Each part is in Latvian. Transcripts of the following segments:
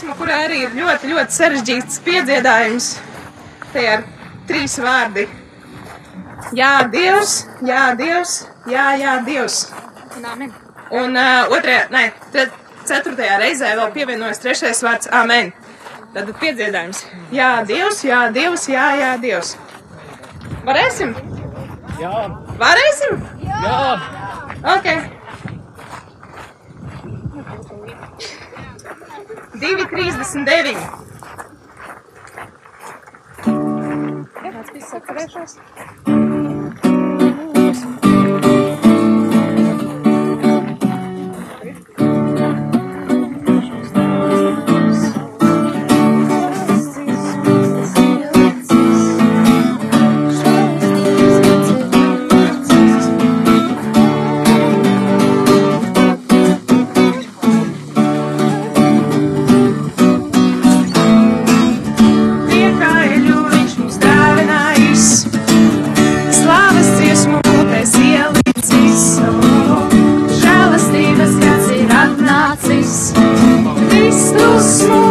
dziesma, kurā arī ir ļoti, ļoti sarežģīts piedziedājums. Tie ir trīs vārdi. Jā, Dievs, jā, Dievs, jā, jā, Dievs. Amen. Un uh, otrajā, nē, tad ceturtajā reizē vēl pievienojas trešais vārds Amen. Tad piedziedājums. Jā, Dievs, jā, Dievs, jā, jā, Dievs. Varēsim? Jā. Varēsim? Jā. Ok. 2,39. Kāds bija sakarēšos? no smoke.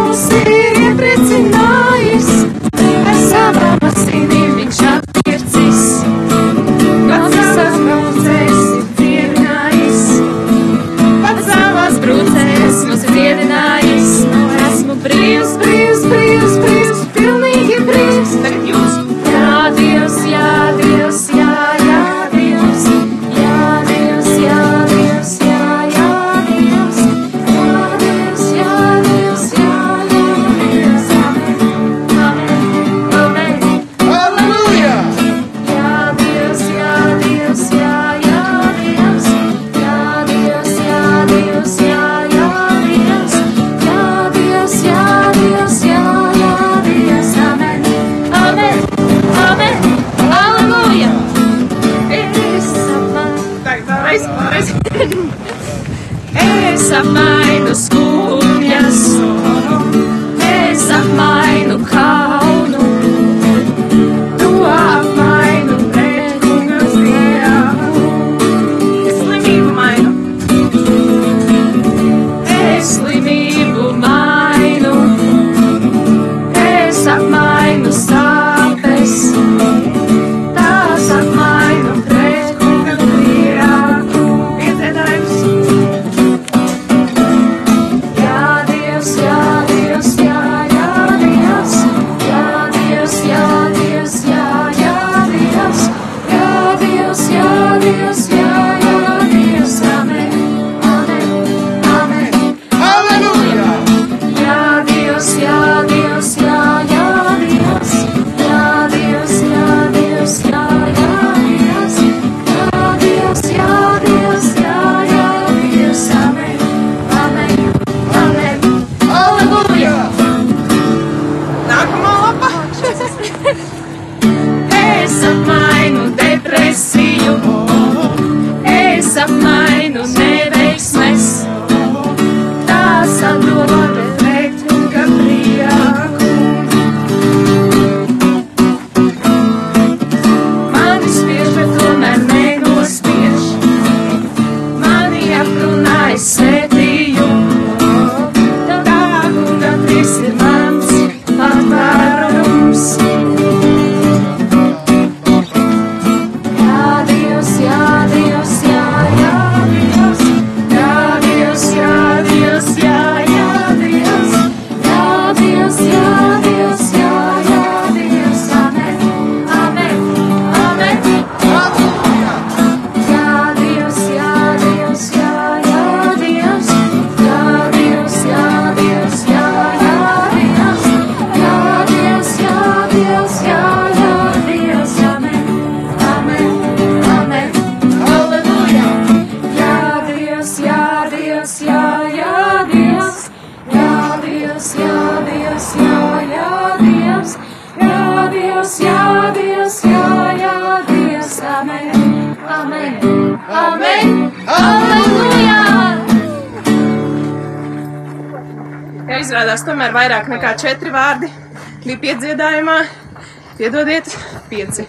Amén. Amén. Aleluja! Ja izrādās tomēr vairāk nekā četri vārdi bija piedziedājumā, piedodiet, pieci.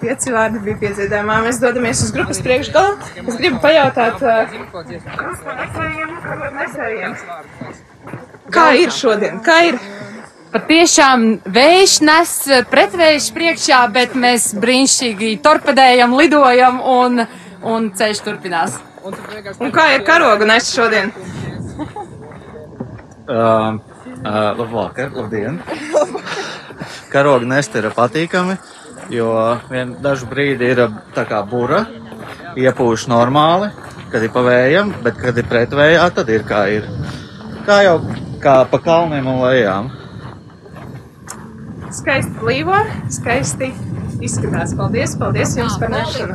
Pieci vārdi bija piedziedājumā. Mēs dodamies uz grupas priekšgalu. Es gribu pajautāt nesējiem. Kā ir šodien? Kā ir? Patiešām vējš nes pretvējš priekšā, bet mēs brīnišķīgi torpedējam, lidojam un un ceļš turpinās. Un kā ir karoga nes šodien? Uh, uh, labvakar, labdien! Karoga nest ir patīkami, jo vien dažu brīdi ir tā kā bura, iepūš normāli, kad ir pavējam, bet kad ir pretvējā, tad ir kā ir. Kā jau kā pa kalniem un lejām. Skaisti līvo, skaisti izskatās. Paldies, paldies jums par nešanu.